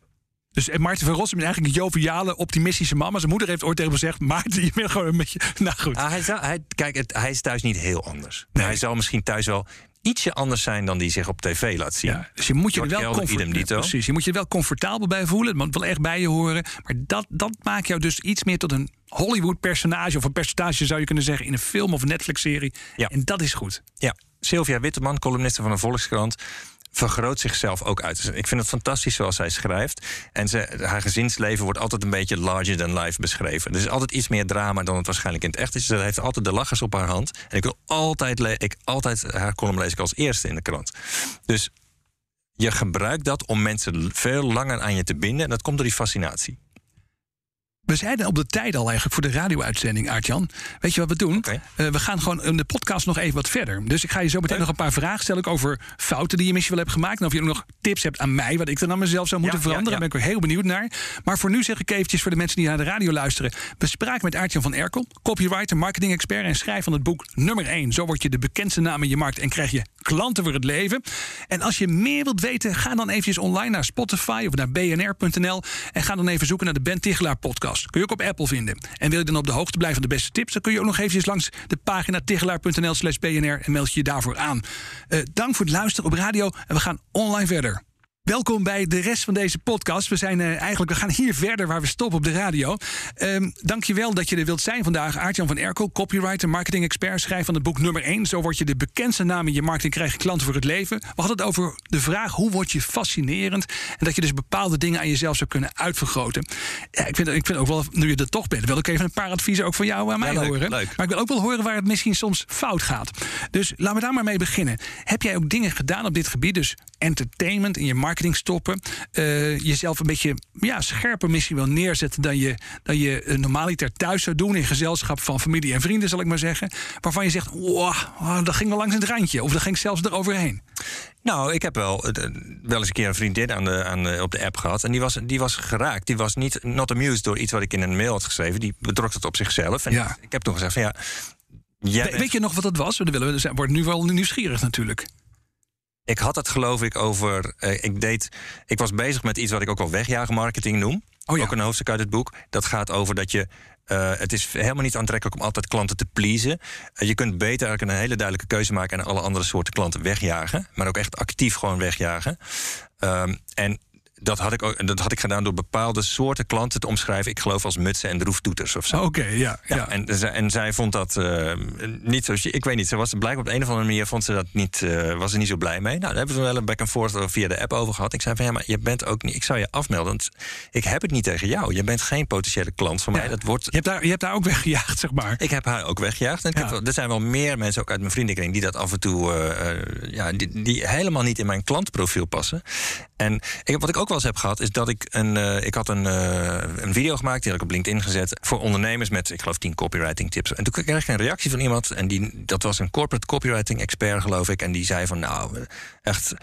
Dus en Maarten van Rossum is eigenlijk een joviale, optimistische man. Maar zijn moeder heeft ooit tegen hem gezegd: Maarten, je bent gewoon een beetje. Nou goed. Ah, hij, zou- hij, kijk, het, hij is thuis niet heel anders. Nee. Hij zal misschien thuis wel ietsje anders zijn... dan die zich op tv laat zien. Ja, dus je moet je er wel comfort-. Precies, je moet je wel comfortabel bij voelen. Het wel echt bij je horen. Maar dat, dat maakt jou dus iets meer tot een Hollywood-personage... of een personage zou je kunnen zeggen in een film of een Netflix-serie. Ja. En dat is goed. Ja, Sylvia Witteman, columniste van de Volkskrant, vergroot zichzelf ook uit. Dus Ik vind het fantastisch zoals zij schrijft. En ze, haar gezinsleven wordt altijd een beetje larger than life beschreven. Er is altijd iets meer drama dan het waarschijnlijk in het echt is. Ze heeft altijd de lachers op haar hand. En ik wil altijd, ik, altijd haar column lees ik als eerste in de krant. Dus je gebruikt dat om mensen veel langer aan je te binden. En dat komt door die fascinatie. We zeiden op de tijd al eigenlijk voor de radio-uitzending, Aartjan. Weet je wat we doen? Eh, we gaan gewoon in de podcast nog even wat verder. Dus ik ga je zo meteen Leuk. nog een paar vragen stellen... over fouten die je misschien wel hebt gemaakt. En of je ook nog tips hebt aan mij... wat ik dan aan mezelf zou moeten Ja, veranderen. ja. Daar ben ik ook heel benieuwd naar. Maar voor nu zeg ik eventjes voor de mensen die naar de radio luisteren... we spraken met Aartjan van Erkel, copywriter, marketing-expert... en schrijver van het boek nummer 1. Zo word je de bekendste naam in je markt... en krijg je klanten voor het leven. En als je meer wilt weten, ga dan eventjes online naar Spotify... of naar bnr.nl en ga dan even zoeken naar de Ben Tichelaar podcast. Kun je ook op Apple vinden. En wil je dan op de hoogte blijven van de beste tips... dan kun je ook nog eventjes langs de pagina tichelaar.nl slash bnr... en meld je je daarvoor aan. Eh, dank voor het luisteren op radio en we gaan online verder. Welkom bij de rest van deze podcast. We zijn uh, eigenlijk, we gaan hier verder waar we stoppen op de radio. Um, dankjewel dat je er wilt zijn vandaag. Aartjan van Erkel, copywriter, marketing expert, schrijf van het boek nummer 1. Zo word je de bekendste naam in je markt en krijg je klanten voor het leven. We hadden het over de vraag hoe word je fascinerend en dat je dus bepaalde dingen aan jezelf zou kunnen uitvergroten. Ja, ik vind, ik vind ook wel, nu je er toch bent, wil ik even een paar adviezen ook van jou aan mij ja, leuk, horen. Leuk. Maar ik wil ook wel horen waar het misschien soms fout gaat. Dus laten we daar maar mee beginnen. Heb jij ook dingen gedaan op dit gebied? Dus entertainment in je marketing stoppen. Uh, jezelf een beetje ja, scherper misschien wel neerzetten dan je, dan je uh, normaliter thuis zou doen. In gezelschap van familie en vrienden, zal ik maar zeggen. Waarvan je zegt, wow, oh, dat ging wel langs het randje. Of dat ging zelfs eroverheen. Nou, ik heb wel, uh, wel eens een keer een vriendin aan de, aan de, op de app gehad. En die was, die was geraakt. Die was niet not amused door iets wat ik in een mail had geschreven. Die betrok het op zichzelf. En ja. ik heb toen gezegd van ja... We, bent... Weet je nog wat dat was? We willen, we worden nu wel nieuwsgierig natuurlijk. Ik had het geloof ik over. Uh, ik, deed, ik was bezig met iets wat ik ook wel wegjagenmarketing noem. Oh ja. Ook een hoofdstuk uit het boek. Dat gaat over dat je. Uh, het is helemaal niet aantrekkelijk om altijd klanten te pleasen. Uh, je kunt beter eigenlijk een hele duidelijke keuze maken en alle andere soorten klanten wegjagen. Maar ook echt actief gewoon wegjagen. Um, en dat had, ik ook, dat had ik gedaan door bepaalde soorten klanten te omschrijven. Ik geloof als mutsen en droeftoeters of zo. Oké, okay, ja, ja. ja. En, en zij vond dat uh, niet zo... Ik weet niet, ze was blijkbaar op de een of andere manier... Vond ze dat niet, uh, was er niet zo blij mee. Nou, daar hebben we wel een back and forth via de app over gehad. Ik zei van, ja, maar je bent ook niet... Ik zou je afmelden, want ik heb het niet tegen jou. Je bent geen potentiële klant van mij. Dat wordt, je, hebt daar, je hebt daar ook weggejaagd, zeg maar. Ik heb haar ook weggejaagd. En ja. heb, er zijn wel meer mensen, ook uit mijn vriendenkring... die dat af en toe... Uh, ja, die, die helemaal niet in mijn klantprofiel passen. En ik, wat ik ook wel heb gehad, is dat ik een. Uh, ik had een, uh, een video gemaakt, die had ik op LinkedIn gezet. Voor ondernemers met, ik geloof, 10 copywriting tips. En toen kreeg ik een reactie van iemand. En die, dat was een corporate copywriting expert, geloof ik. En die zei van nou, echt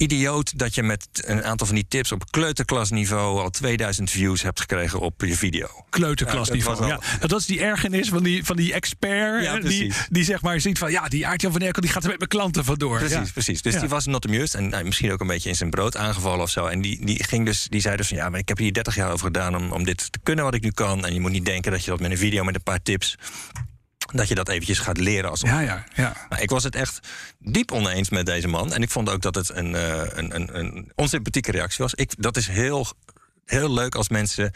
idioot dat je met een aantal van die tips op kleuterklasniveau al 2000 views hebt gekregen op je video. Kleuterklasniveau. Ja, ja, dat is die ergernis van die, van die expert. Ja, die, die zeg maar ziet van ja, die Aartjan van Erkel die gaat er met mijn klanten vandoor. Precies, ja. precies. Dus die was not amused en nou, misschien ook een beetje in zijn brood aangevallen of zo. En die, die, ging dus, die zei dus van ja, maar ik heb hier 30 jaar over gedaan om, om dit te kunnen wat ik nu kan. En je moet niet denken dat je dat met een video met een paar tips dat je dat eventjes gaat leren als ja, ja, ja. Maar ik was het echt diep oneens met deze man. En ik vond ook dat het een, uh, een, een, een onsympathieke reactie was. Ik, dat is heel, heel leuk als mensen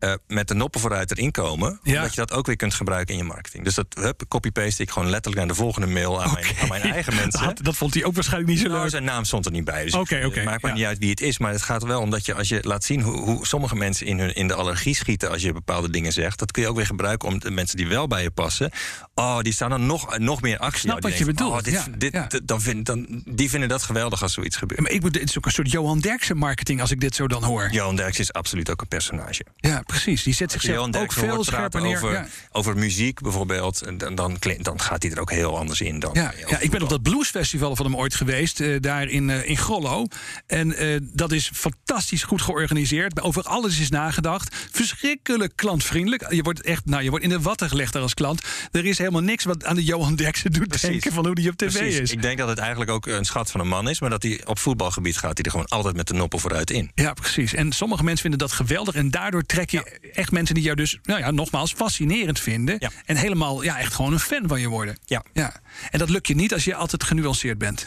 uh, met de noppen vooruit erin komen. Ja. Omdat je dat ook weer kunt gebruiken in je marketing. Dus dat hup, copy-paste ik gewoon letterlijk naar de volgende mail aan, okay. mijn, aan mijn eigen mensen. Dat, dat, vond hij ook waarschijnlijk niet zo nou, leuk. Zijn naam stond er niet bij. Dus okay. Okay, maakt maar ja. niet uit wie het is. Maar het gaat wel om dat je als je laat zien hoe, hoe sommige mensen in, hun, in de allergie schieten als je bepaalde dingen zegt. Dat kun je ook weer gebruiken om de mensen die wel bij je passen. Oh, die staan dan nog, nog meer actie. Snap wat je bedoelt. Oh, dit, ja, dit. Dan vind, dan, die vinden dat geweldig als zoiets gebeurt. Maar ik het is ook een soort Johan Derksen marketing als ik dit zo dan hoor. Johan Derksen is absoluut ook een personage. Ja, precies. Die zet zichzelf ook veel scherper neer. Over, ja. over muziek bijvoorbeeld, dan, dan, dan gaat hij er ook heel anders in dan. Ja, ja ik ben op dat bluesfestival van hem ooit geweest, uh, daar in, uh, in Grollo. En uh, dat is fantastisch goed georganiseerd. Over alles is nagedacht. Verschrikkelijk klantvriendelijk. Je wordt echt, nou, je wordt in de watten gelegd daar als klant. Er is helemaal niks wat aan de Johan Derksen doet Precies. denken van hoe die op tv Precies. is. Ik denk dat het eigenlijk ook een schat van een man is, maar dat hij op voetbalgebied gaat hij er gewoon altijd met de noppen vooruit in. Ja, precies. En sommige mensen vinden dat geweldig. En daardoor trek je ja. echt mensen die jou dus, nou ja, nogmaals, fascinerend vinden. Ja. En helemaal, ja, echt gewoon een fan van je worden. Ja. ja. En dat lukt je niet als je altijd genuanceerd bent.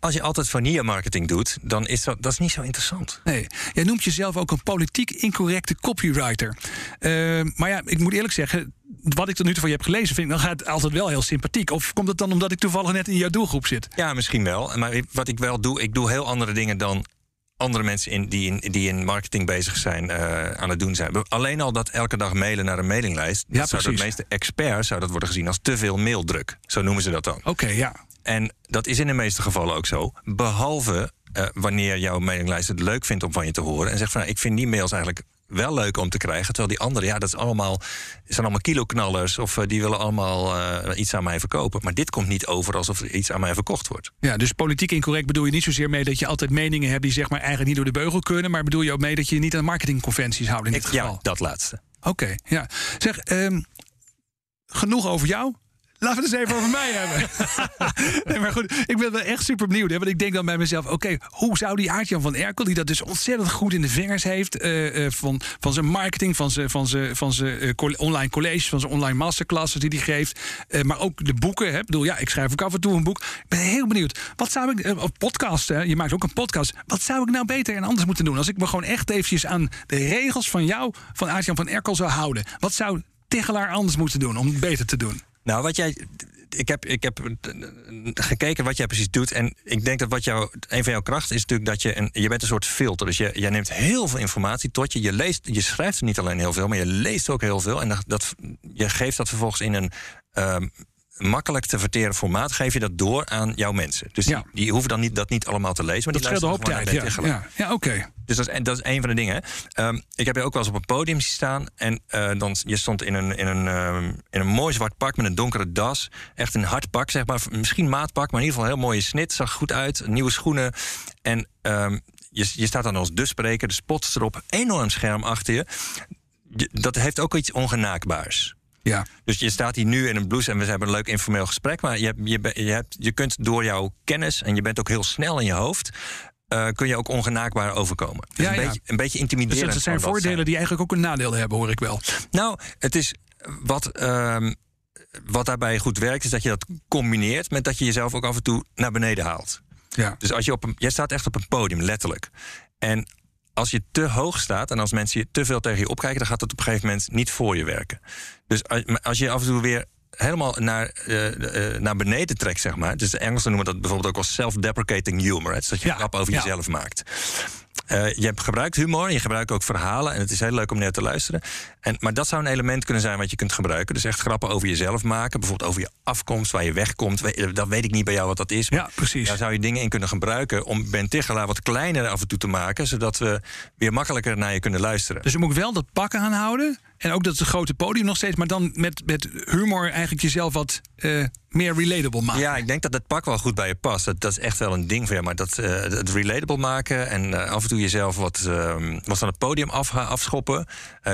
Als je altijd vanille marketing doet, dan is dat, dat is niet zo interessant. Nee, jij noemt jezelf ook een politiek incorrecte copywriter. Uh, maar ja, ik moet eerlijk zeggen, wat ik tot nu toe van je heb gelezen, vind ik dan gaat het altijd wel heel sympathiek. Of komt het dan omdat ik toevallig net in jouw doelgroep zit? Ja, misschien wel. Maar wat ik wel doe, ik doe heel andere dingen dan andere mensen in, die, in, die in marketing bezig zijn uh, aan het doen zijn. Alleen al dat elke dag mailen naar een mailinglijst. Ja, dat zou de meeste experts zou dat worden gezien als te veel maildruk. Zo noemen ze dat dan. Oké, okay, ja. En dat is in de meeste gevallen ook zo. Behalve uh, wanneer jouw mailinglijst het leuk vindt om van je te horen. En zegt van nou, ik vind die mails eigenlijk wel leuk om te krijgen. Terwijl die anderen, ja, dat is allemaal, zijn allemaal kiloknallers. Of uh, die willen allemaal uh, iets aan mij verkopen. Maar dit komt niet over alsof er iets aan mij verkocht wordt. Ja, dus politiek incorrect bedoel je niet zozeer mee dat je altijd meningen hebt die zeg maar eigenlijk niet door de beugel kunnen. Maar bedoel je ook mee dat je niet aan marketingconventies houdt in dit ik, geval? Ja, dat laatste. Oké, okay, ja. Zeg, um, genoeg over jou. Laten we het eens even over mij hebben. nee, maar goed, ik ben wel echt super benieuwd. Hè, want ik denk dan bij mezelf: oké, hoe zou die Aartjan van Erkel, die dat dus ontzettend goed in de vingers heeft, eh, eh, van, van zijn marketing, van zijn, van zijn, van zijn eh, online colleges, van zijn online masterclasses die hij geeft, maar ook de boeken. Hè, ik bedoel, ja, ik schrijf ook af en toe een boek. Ik ben heel benieuwd. Wat zou ik, op podcast, hè, je maakt ook een podcast. Wat zou ik nou beter en anders moeten doen als ik me gewoon echt eventjes aan de regels van jou, van Aartjan van Erkel zou houden? Wat zou Tegelaar anders moeten doen om het beter te doen? Nou, wat jij. Ik heb, ik heb gekeken wat jij precies doet. En ik denk dat wat jou, een van jouw krachten is natuurlijk dat je. Een, je bent een soort filter. Dus je, jij neemt heel veel informatie tot je. Je, leest, je schrijft niet alleen heel veel, maar je leest ook heel veel. En dat, dat, je geeft dat vervolgens in een. ehm, makkelijk te verteren formaat, geef je dat door aan jouw mensen. Dus Ja. die, die hoeven dan niet, dat niet allemaal te lezen. Maar Dat die scheelt een hoop tijd. Ja, ja. ja oké. dus dat is, dat is een van de dingen. Ehm, ik heb je ook wel eens op een podium zien staan. En eh, dan, je stond in een, in, een, ehm, in een mooi zwart pak met een donkere das. Echt een hard pak, zeg maar. Misschien maatpak, maar in ieder geval een heel mooie snit. Zag goed uit. Nieuwe schoenen. En ehm, je, je staat dan als de spreker. De spot is erop. Enorm scherm achter. Je- Dat heeft ook iets ongenaakbaars. Ja. Dus je staat hier nu in een blouse en we hebben een leuk informeel gesprek. Maar je, je, je, hebt, je kunt door jouw kennis en je bent ook heel snel in je hoofd. eh, kun je ook ongenaakbaar overkomen. Dus Ja, een, ja. Beetje, een beetje Dus intimiderend. dat zijn kan dat voordelen zijn. die eigenlijk ook een nadeel hebben, hoor ik wel. Nou, het is wat, ehm, wat daarbij goed werkt, is dat je dat combineert met dat je jezelf ook af en toe naar beneden haalt. Ja. Dus als je op een, jij staat echt op een podium, letterlijk. En als je te hoog staat en als mensen je te veel tegen je opkijken, dan gaat het op een gegeven moment niet voor je werken. Dus als, je af en toe weer helemaal naar, eh, eh, naar beneden trekt, zeg maar. Dus de Engelsen noemen dat bijvoorbeeld ook als self-deprecating humor. Hè? Dus dat je Ja, grap over ja. jezelf maakt. Eh, je gebruikt humor, je gebruikt ook verhalen. En het is heel leuk om naar te luisteren. En, maar dat zou een element kunnen zijn wat je kunt gebruiken. Dus echt grappen over jezelf maken. Bijvoorbeeld over je afkomst, waar je wegkomt. We- Dat weet ik niet bij jou wat dat is. maar Ja, precies. Daar zou je dingen in kunnen gebruiken om Ben Tichelaar wat kleiner af en toe te maken. Zodat we weer makkelijker naar je kunnen luisteren. Dus je moet wel dat pak aanhouden. En ook dat grote podium nog steeds. Maar dan met, met humor eigenlijk jezelf wat eh, meer relatable maken. Ja, ik denk dat het pak wel goed bij je past. Dat, dat is echt wel een ding voor je. Maar dat, eh, het relatable maken en eh, af en toe jezelf wat, ehm, wat van het podium af, afschoppen...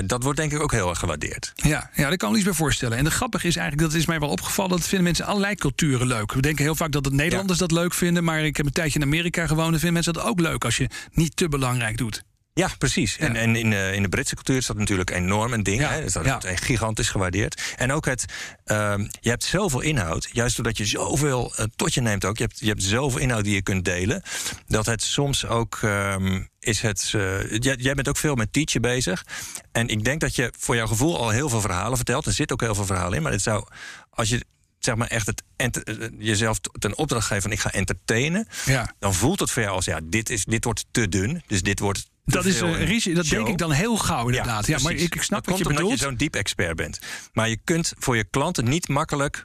dat wordt denk ik ook heel erg gewaardeerd. Ja, ja, daar kan ik me iets bij voorstellen. En de grappige is eigenlijk, dat is mij wel opgevallen... dat vinden mensen allerlei culturen leuk. We denken heel vaak dat het Nederlanders dat leuk vinden... maar ik heb een tijdje in Amerika gewoond... en vinden mensen dat ook leuk als je niet te belangrijk doet. Ja, precies. En, en in, de, in de Britse cultuur is dat natuurlijk enorm een ding. Ja, Hè? Dus dat ja. wordt echt gigantisch gewaardeerd. En ook het, ehm, je hebt zoveel inhoud, juist doordat je zoveel eh, tot je neemt ook. Je hebt, je hebt zoveel inhoud die je kunt delen. Dat het soms ook ehm, is het. eh, jij, jij bent ook veel met teachen bezig. En ik denk dat je voor jouw gevoel al heel veel verhalen vertelt. Er zit ook heel veel verhalen in. Maar het zou, als je zeg maar echt het eh, jezelf ten opdracht geeft van ik ga entertainen. Ja. Dan voelt het voor jou als ja, dit, is, dit wordt te dun. Dus dit wordt. Dat, is, eh, een Richie, dat show. denk ik dan heel gauw inderdaad. Ja, maar precies. ik, ik snap dat wat je bedoelt. je zo'n diep expert bent. Maar je kunt voor je klanten niet makkelijk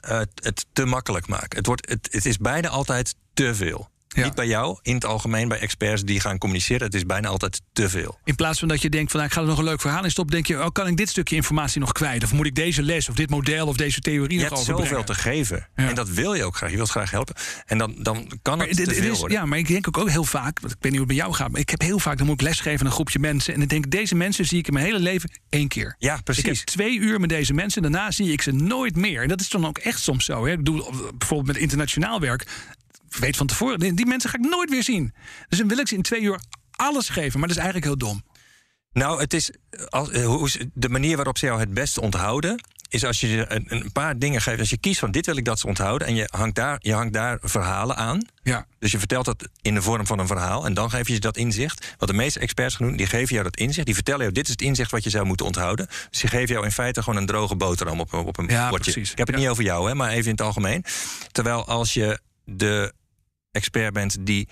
eh, het te makkelijk maken. Het, wordt, het, het is bijna altijd te veel. Ja. Niet bij jou, in het algemeen bij experts die gaan communiceren. Het is bijna altijd te veel. In plaats van dat je denkt van nou, ik ga er nog een leuk verhaal in stoppen, denk je, oh, kan ik dit stukje informatie nog kwijt? Of moet ik deze les of dit model of deze theorie Je nog hebt overbrengen? zoveel te geven. Ja. En dat wil je ook graag. Je wilt graag helpen. En dan, dan kan het te veel is- worden. ja, maar ik denk ook, ook heel vaak, want ik weet niet hoe het bij jou gaat, maar ik heb heel vaak, dan moet ik lesgeven aan een groepje mensen. En dan denk ik, deze mensen zie ik in mijn hele leven één keer. Ja, Ik heb precies. twee uur met deze mensen, daarna zie ik ze nooit meer. En dat is dan ook echt soms zo. Hè? Ik bedoel, bijvoorbeeld met internationaal werk. Weet van tevoren, die, die mensen ga ik nooit weer zien. Dus dan wil ik ze in twee uur alles geven. Maar dat is eigenlijk heel dom. Nou, het is als, eh, de manier waarop ze jou het best onthouden. Is als je ze een, een paar dingen geeft. Als je kiest van dit wil ik dat ze onthouden. En je hangt daar, je hangt daar verhalen aan. Ja. Dus je vertelt dat in de vorm van een verhaal. En dan geef je ze dat inzicht. Wat de meeste experts gaan doen, die geven jou dat inzicht. Die vertellen jou, dit is het inzicht wat je zou moeten onthouden. Dus die geven jou in feite gewoon een droge boterham op, op een Ja, bordje. precies. Ik heb het Ja. niet over jou, hè, maar even in het algemeen. Terwijl als je de expert bent die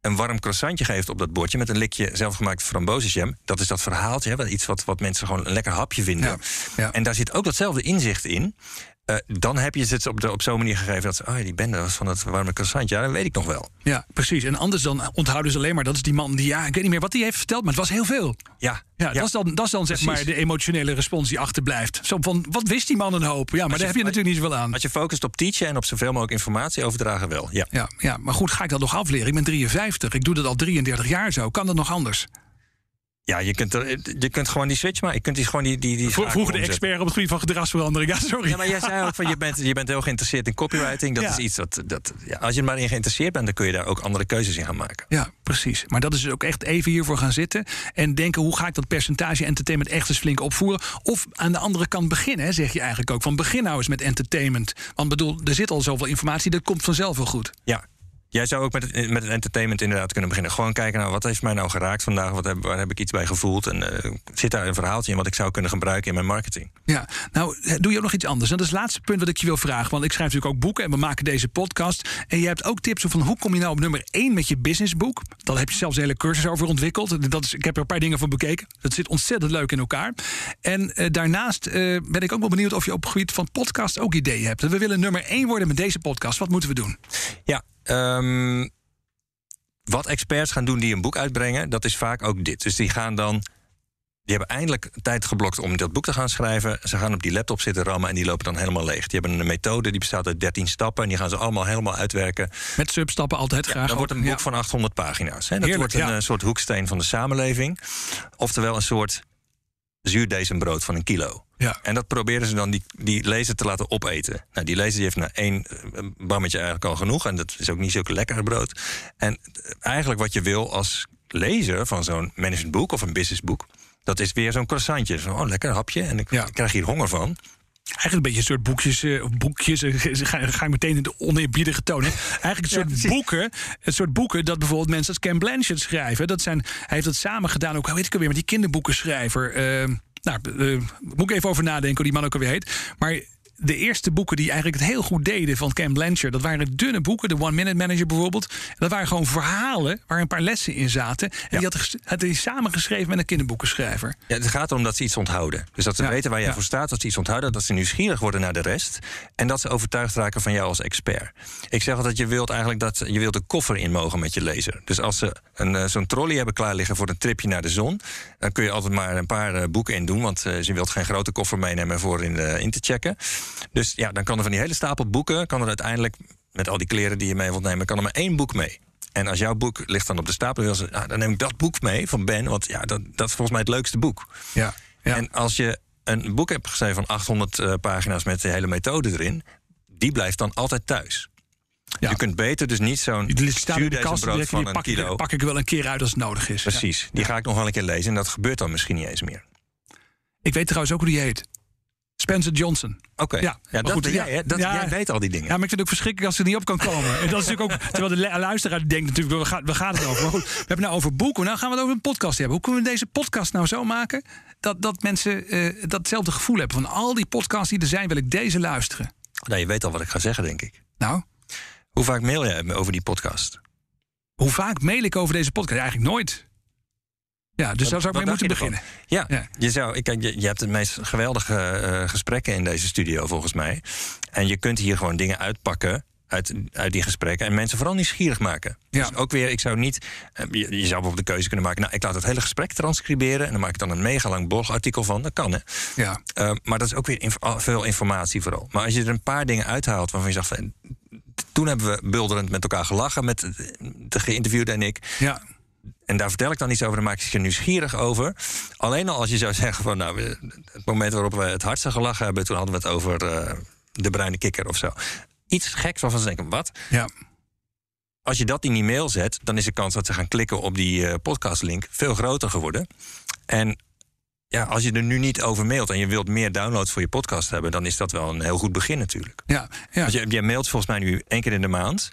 een warm croissantje geeft op dat bordje... met een likje zelfgemaakte frambozenjam... dat is dat verhaaltje, hè, iets wat, wat mensen gewoon een lekker hapje vinden. Ja, ja. En daar zit ook datzelfde inzicht in. Eh, dan heb je het op, de, op zo'n manier gegeven dat ze... oh ja, die bende was van het warme croissantje, ja, dat weet ik nog wel. Ja, precies. En anders dan onthouden ze alleen maar, dat is die man die, ja, ik weet niet meer wat hij heeft verteld, maar het was heel veel. Ja, Ja, Dat, is dan, dat is dan zeg maar de emotionele respons die achterblijft. Zo van, wat wist die man een hoop? Ja, maar daar heb je natuurlijk niet zoveel aan. Als je focust op teachen en op zoveel mogelijk informatie overdragen wel. Ja. Ja, ja, maar goed, ga ik dat nog afleren? Ik ben 53, ik doe dat al 33 jaar zo. Kan dat nog anders? Ja, je kunt, er, je kunt gewoon die switch maken. Je kunt die, gewoon die, die, die Vro- Vroeger de expert op het gebied van gedragsverandering. Ja, sorry. Ja, maar jij zei ook van je bent, je bent heel geïnteresseerd in copywriting. Dat Ja. is iets dat, dat ja, als je er maar in geïnteresseerd bent, dan kun je daar ook andere keuzes in gaan maken. Ja, precies. Maar dat is dus ook echt even hiervoor gaan zitten. En denken, hoe ga ik dat percentage entertainment echt eens flink opvoeren? Of aan de andere kant beginnen, hè, zeg je eigenlijk ook. Van begin nou eens met entertainment. Want bedoel, er zit al zoveel informatie, dat komt vanzelf wel goed. Ja. Jij zou ook met het, met het entertainment inderdaad kunnen beginnen. Gewoon kijken, nou, wat heeft mij nou geraakt vandaag? Wat heb, waar heb ik iets bij gevoeld? En eh, zit daar een verhaaltje in wat ik zou kunnen gebruiken in mijn marketing? Ja, nou eh, doe je ook nog iets anders. En dat is het laatste punt wat ik je wil vragen. Want ik schrijf natuurlijk ook boeken en we maken deze podcast. En je hebt ook tips van hoe kom je nou op nummer 1 met je businessboek. Daar heb je zelfs een hele cursus over ontwikkeld. Dat is, ik heb er een paar dingen van bekeken. Dat zit ontzettend leuk in elkaar. En eh, daarnaast eh, ben ik ook wel benieuwd of je op het gebied van podcast ook ideeën hebt. We willen nummer 1 worden met deze podcast. Wat moeten we doen? Ja, ehm, wat experts gaan doen die een boek uitbrengen, dat is vaak ook dit. Dus die gaan dan. Die hebben eindelijk tijd geblokt om dat boek te gaan schrijven. Ze gaan op die laptop zitten rammen en die lopen dan helemaal leeg. Die hebben een methode die bestaat uit 13 stappen. En die gaan ze allemaal helemaal uitwerken. Met substappen altijd graag. Dat wordt een boek Ja. van 800 pagina's. Hè? Dat Heerlijk, wordt een ja. eh, soort hoeksteen van de samenleving. Oftewel een soort zuurdesembrood van een kilo. Ja. En dat proberen ze dan die, die lezer te laten opeten. Nou, die lezer die heeft na één eh, bammetje eigenlijk al genoeg. En dat is ook niet zulke lekker brood. En eigenlijk wat je wil als lezer van zo'n managementboek of een businessboek... dat is weer zo'n croissantje. Zo, oh, lekker hapje. En ik Ja. krijg hier honger van. Eigenlijk een beetje een soort boekjes, eh, of boekjes. eh, ga, ga ik meteen in de oneerbiedige toon. Hè? Eigenlijk een soort boeken. Het soort boeken dat bijvoorbeeld mensen als Ken Blanchett schrijven. Dat zijn, hij heeft dat samen gedaan. Ook, hoe weet ik alweer, met die kinderboekenschrijver. eh, nou, eh, moet ik even over nadenken hoe die man ook alweer heet. Maar de eerste boeken die eigenlijk het heel goed deden van Ken Blanchard... dat waren dunne boeken, de One Minute Manager bijvoorbeeld. Dat waren gewoon verhalen waar een paar lessen in zaten. En die had, hij samengeschreven met een kinderboekenschrijver. Ja, het gaat erom dat ze iets onthouden. Dus dat ze Ja, weten waar jij voor staat, dat ze iets onthouden, dat ze nieuwsgierig worden naar de rest. En dat ze overtuigd raken van jou als expert. Ik zeg altijd, je wilt eigenlijk dat je wilt een koffer in mogen met je lezer. Dus als ze een, eh, zo'n trolley hebben klaar liggen voor een tripje naar de zon, dan kun je altijd maar een paar eh, boeken in doen. Want eh, je wilt geen grote koffer meenemen voor in, de, in te checken. Dus ja, dan kan er van die hele stapel boeken, kan er uiteindelijk met al die kleren die je mee wilt nemen, kan er maar één boek mee. En als jouw boek ligt dan op de stapel, ze, ah, dan neem ik dat boek mee van Ben, want ja, dat, dat is volgens mij het leukste boek. Ja, ja. En als je een boek hebt geschreven van 800 eh, pagina's met de hele methode erin, die blijft dan altijd thuis. Ja. Je kunt beter dus niet zo'n Die die, van die een pak, kilo. ik, pak ik wel een keer uit als het nodig is. Ja. Precies, die ga ik nog wel een keer lezen en dat gebeurt dan misschien niet eens meer. Ik weet trouwens ook hoe die heet. Spencer Johnson. Oké, Ja, dat goed, ja. jij? Dat, Ja. jij weet al die dingen. Ja, maar ik vind het ook verschrikkelijk als ze er niet op kan komen. En dat is natuurlijk ook, terwijl de lu- luisteraar denkt natuurlijk, we gaan, we gaan het over. Maar goed, we hebben nou over boeken, nou gaan we het over een podcast hebben. Hoe kunnen we deze podcast nou zo maken dat, dat mensen eh, datzelfde gevoel hebben? Van al die podcasts die er zijn, wil ik deze luisteren. Nou, je weet al wat ik ga zeggen, denk ik. Nou, Hoe vaak mail jij me over die podcast? hoe vaak mail ik over deze podcast? Eigenlijk nooit. Ja, dus daar zou ik mee moeten beginnen. Ja, Ja. Je, zou, ik- kijk, je, je hebt de meest geweldige eh, gesprekken in deze studio, volgens mij. En je kunt hier gewoon dingen uitpakken uit, uit die gesprekken. En mensen vooral nieuwsgierig maken. Ja. Dus ook weer, ik zou niet... eh, Je, je zou bijvoorbeeld de keuze kunnen maken... nou, ik laat het hele gesprek transcriberen... en dan maak ik dan een mega lang blogartikel van. Dat kan, hè. Ja. Eh, maar dat is ook weer inf- veel informatie vooral. Maar als je er een paar dingen uithaalt waarvan je zegt... Van, toen hebben we bulderend met elkaar gelachen... met de geïnterviewde en ik. ja. En daar vertel ik dan iets over, dan maak ik je nieuwsgierig over. Alleen al als je zou zeggen van, nou, het moment waarop we het hardste gelachen hebben, toen hadden we het over eh, de bruine kikker of zo. Iets geks waarvan ze denken, wat? ja. Als je dat in die mail zet, dan is de kans dat ze gaan klikken op die eh, podcastlink veel groter geworden. En ja, als je er nu niet over mailt en je wilt meer downloads voor je podcast hebben, dan is dat wel een heel goed begin natuurlijk. ja. ja. Als je, je mailt volgens mij nu één keer in de maand.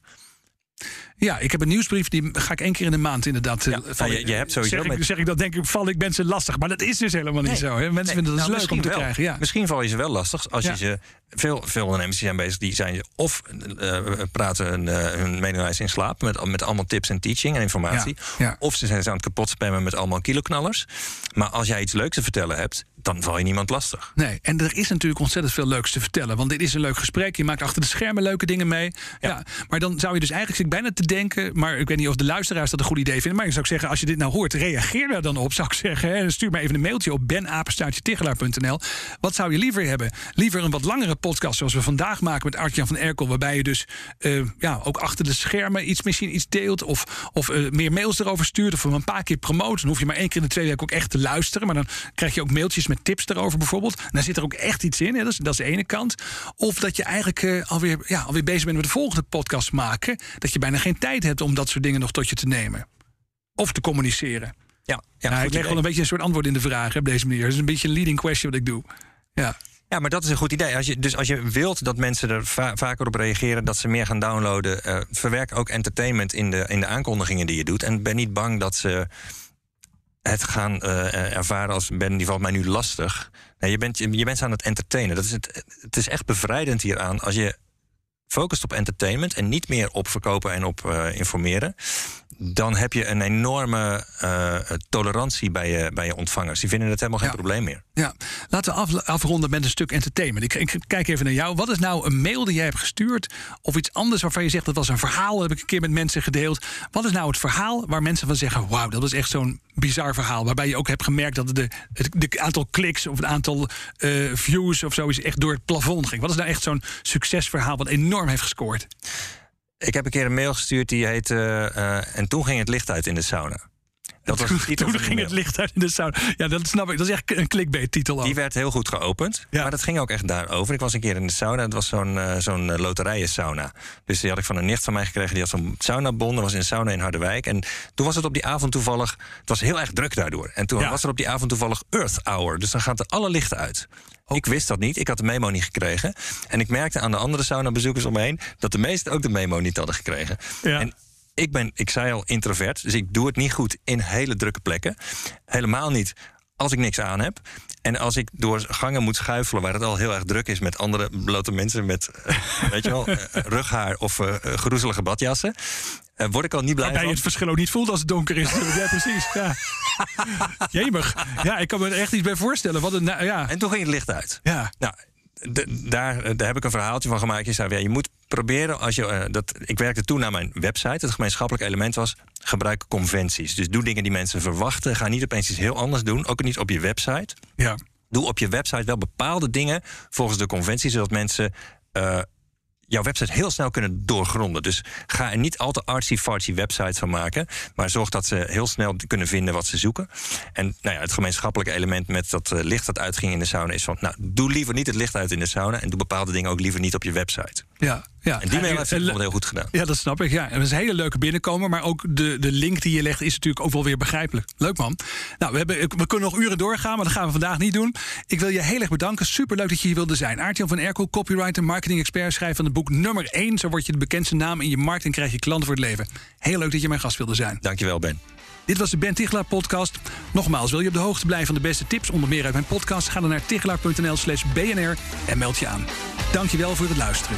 Ja, ik heb een nieuwsbrief, die ga ik één keer in de maand inderdaad. eh, Ja, nou, je- je hebt sowieso zeg, ik, zeg ik dat denk ik, val ik mensen lastig. Maar dat is dus helemaal niet zo. Hè? Mensen Nee, vinden dat nou, dus leuk om te wel. krijgen. Ja. Misschien val je ze wel lastig als Ja. je ze. Veel, veel ondernemers zijn bezig, die zijn of eh, praten hun, eh, hun in slaap met, met allemaal tips en teaching en informatie. Ja. Of ze zijn ze aan het kapot spammen met allemaal kiloknallers. Maar als jij iets leuks te vertellen hebt, dan val je niemand lastig. Nee, en er is natuurlijk ontzettend veel leuks te vertellen. Want dit is een leuk gesprek. Je maakt achter de schermen leuke dingen mee. Ja. maar dan zou je dus eigenlijk bijna te denken, maar ik weet niet of de luisteraars dat een goed idee vinden. Maar ik zou zeggen, als je dit nou hoort, reageer daar dan op, zou ik zeggen. Hè. Stuur me even een mailtje op benapenstaartje.nl. Wat zou je liever hebben? Liever een wat langere podcast zoals we vandaag maken met Artjan van Erkel, waarbij je dus uh, ja, ook achter de schermen iets misschien iets deelt of, of uh, meer mails erover stuurt of een paar keer promoten. Dan hoef je maar één keer in de twee weken ook echt te luisteren. Maar dan krijg je ook mailtjes met tips erover bijvoorbeeld. En daar zit er ook echt iets in. Hè. Dat, is, dat is de ene kant. Of dat je eigenlijk uh, alweer, ja, alweer bezig bent met de volgende podcast maken. Dat je bijna geen tijd hebt om dat soort dingen nog tot je te nemen. Of te communiceren. Ja, ja nou, ik leg wel een beetje een soort antwoord in de vraag op deze manier. Het is een beetje een leading question wat ik doe. Ja. Ja, maar dat is een goed idee. Als je, dus als je wilt dat mensen er vaker op reageren, dat ze meer gaan downloaden, uh, verwerk ook entertainment in de, in de aankondigingen die je doet. En ben niet bang dat ze het gaan uh, ervaren als ben die valt mij nu lastig. Nee, je, bent, je bent ze aan het entertainen. Dat is het, het is echt bevrijdend hieraan als je focust op entertainment en niet meer op verkopen en op uh, informeren dan heb je een enorme uh, tolerantie bij je, bij je ontvangers. Die vinden het helemaal geen ja. probleem meer. Ja, laten we af, afronden met een stuk entertainment. Ik, ik, kijk even naar jou. Wat is nou een mail die jij hebt gestuurd? Of iets anders waarvan je zegt dat was een verhaal, dat heb ik een keer met mensen gedeeld. Wat is nou het verhaal waar mensen van zeggen: wauw, dat is echt zo'n bizar verhaal. Waarbij je ook hebt gemerkt dat de, het de aantal kliks of het aantal uh, views of zo is echt door het plafond ging. Wat is nou echt zo'n succesverhaal wat enorm heeft gescoord? Ik heb een keer een mail gestuurd die heette... Uh, en toen ging het licht uit in de sauna. Dat was toen, toen ging het licht uit in de sauna. Ja, dat snap ik. Dat is echt een clickbait-titel. Die werd heel goed geopend. Ja. Maar dat ging ook echt daarover. Ik was een keer in de sauna. Het was zo'n uh, zo'n uh, loterijen-sauna. Dus die had ik van een nicht van mij gekregen. Die had zo'n saunabon. Dat was in een sauna in Harderwijk. En toen was het op die avond toevallig... Het was heel erg druk daardoor. En toen ja. was er op die avond toevallig Earth Hour. Dus dan gaat er alle lichten uit. Ik wist dat niet. Ik had de memo niet gekregen. En ik merkte aan de andere sauna-bezoekers om me heen... dat de meesten ook de memo niet hadden gekregen. Ja. En ik ben, ik zei al, introvert. Dus ik doe het niet goed in hele drukke plekken. Helemaal niet als ik niks aan heb. En als ik door gangen moet schuifelen waar het al heel erg druk is met andere blote mensen met, uh, weet je wel, uh, rughaar of uh, geroezelige badjassen. word ik al niet blij Waarbij van. je het verschil ook niet voelt als het donker is. ja, precies. Ja. Jemig. Ja, ik kan me er echt iets bij voorstellen. Wat een, ja. En toen ging het licht uit. Ja. Nou, daar, daar heb ik een verhaaltje van gemaakt. Je, zei, ja, je moet proberen, als je, uh, dat, ik werkte toen naar mijn website. Het gemeenschappelijk element was, gebruik conventies. Dus doe dingen die mensen verwachten. Ga niet opeens iets heel anders doen. Ook niet op je website. Ja. Doe op je website wel bepaalde dingen volgens de conventie, zodat mensen... Uh, jouw website heel snel kunnen doorgronden. Dus ga er niet al te artsy-fartsy websites van maken. Maar zorg dat ze heel snel kunnen vinden wat ze zoeken. En nou ja, het gemeenschappelijke element met dat uh, licht dat uitging in de sauna is van... nou, doe liever niet het licht uit in de sauna... en doe bepaalde dingen ook liever niet op je website. Ja, ja. En die mail heeft het heel goed gedaan. Ja, dat snap ik. Ja. En dat is een hele leuke binnenkomer. Maar ook de, de link die je legt is natuurlijk ook wel weer begrijpelijk. Leuk man. Nou, we, hebben, we kunnen nog uren doorgaan, maar dat gaan we vandaag niet doen. Ik wil je heel erg bedanken. Superleuk dat je hier wilde zijn. Aartjan van Erkel, copywriter, marketing expert, schrijver van het boek nummer 1. Zo word je de bekendste naam in je markt en krijg je klanten voor het leven. Heel leuk dat je mijn gast wilde zijn. Dankjewel, Ben. Dit was de Ben Tichelaar podcast. Nogmaals, wil je op de hoogte blijven van de beste tips, onder meer uit mijn podcast? Ga dan naar tichelaar.nl slash bnr en meld je aan. Dankjewel voor het luisteren.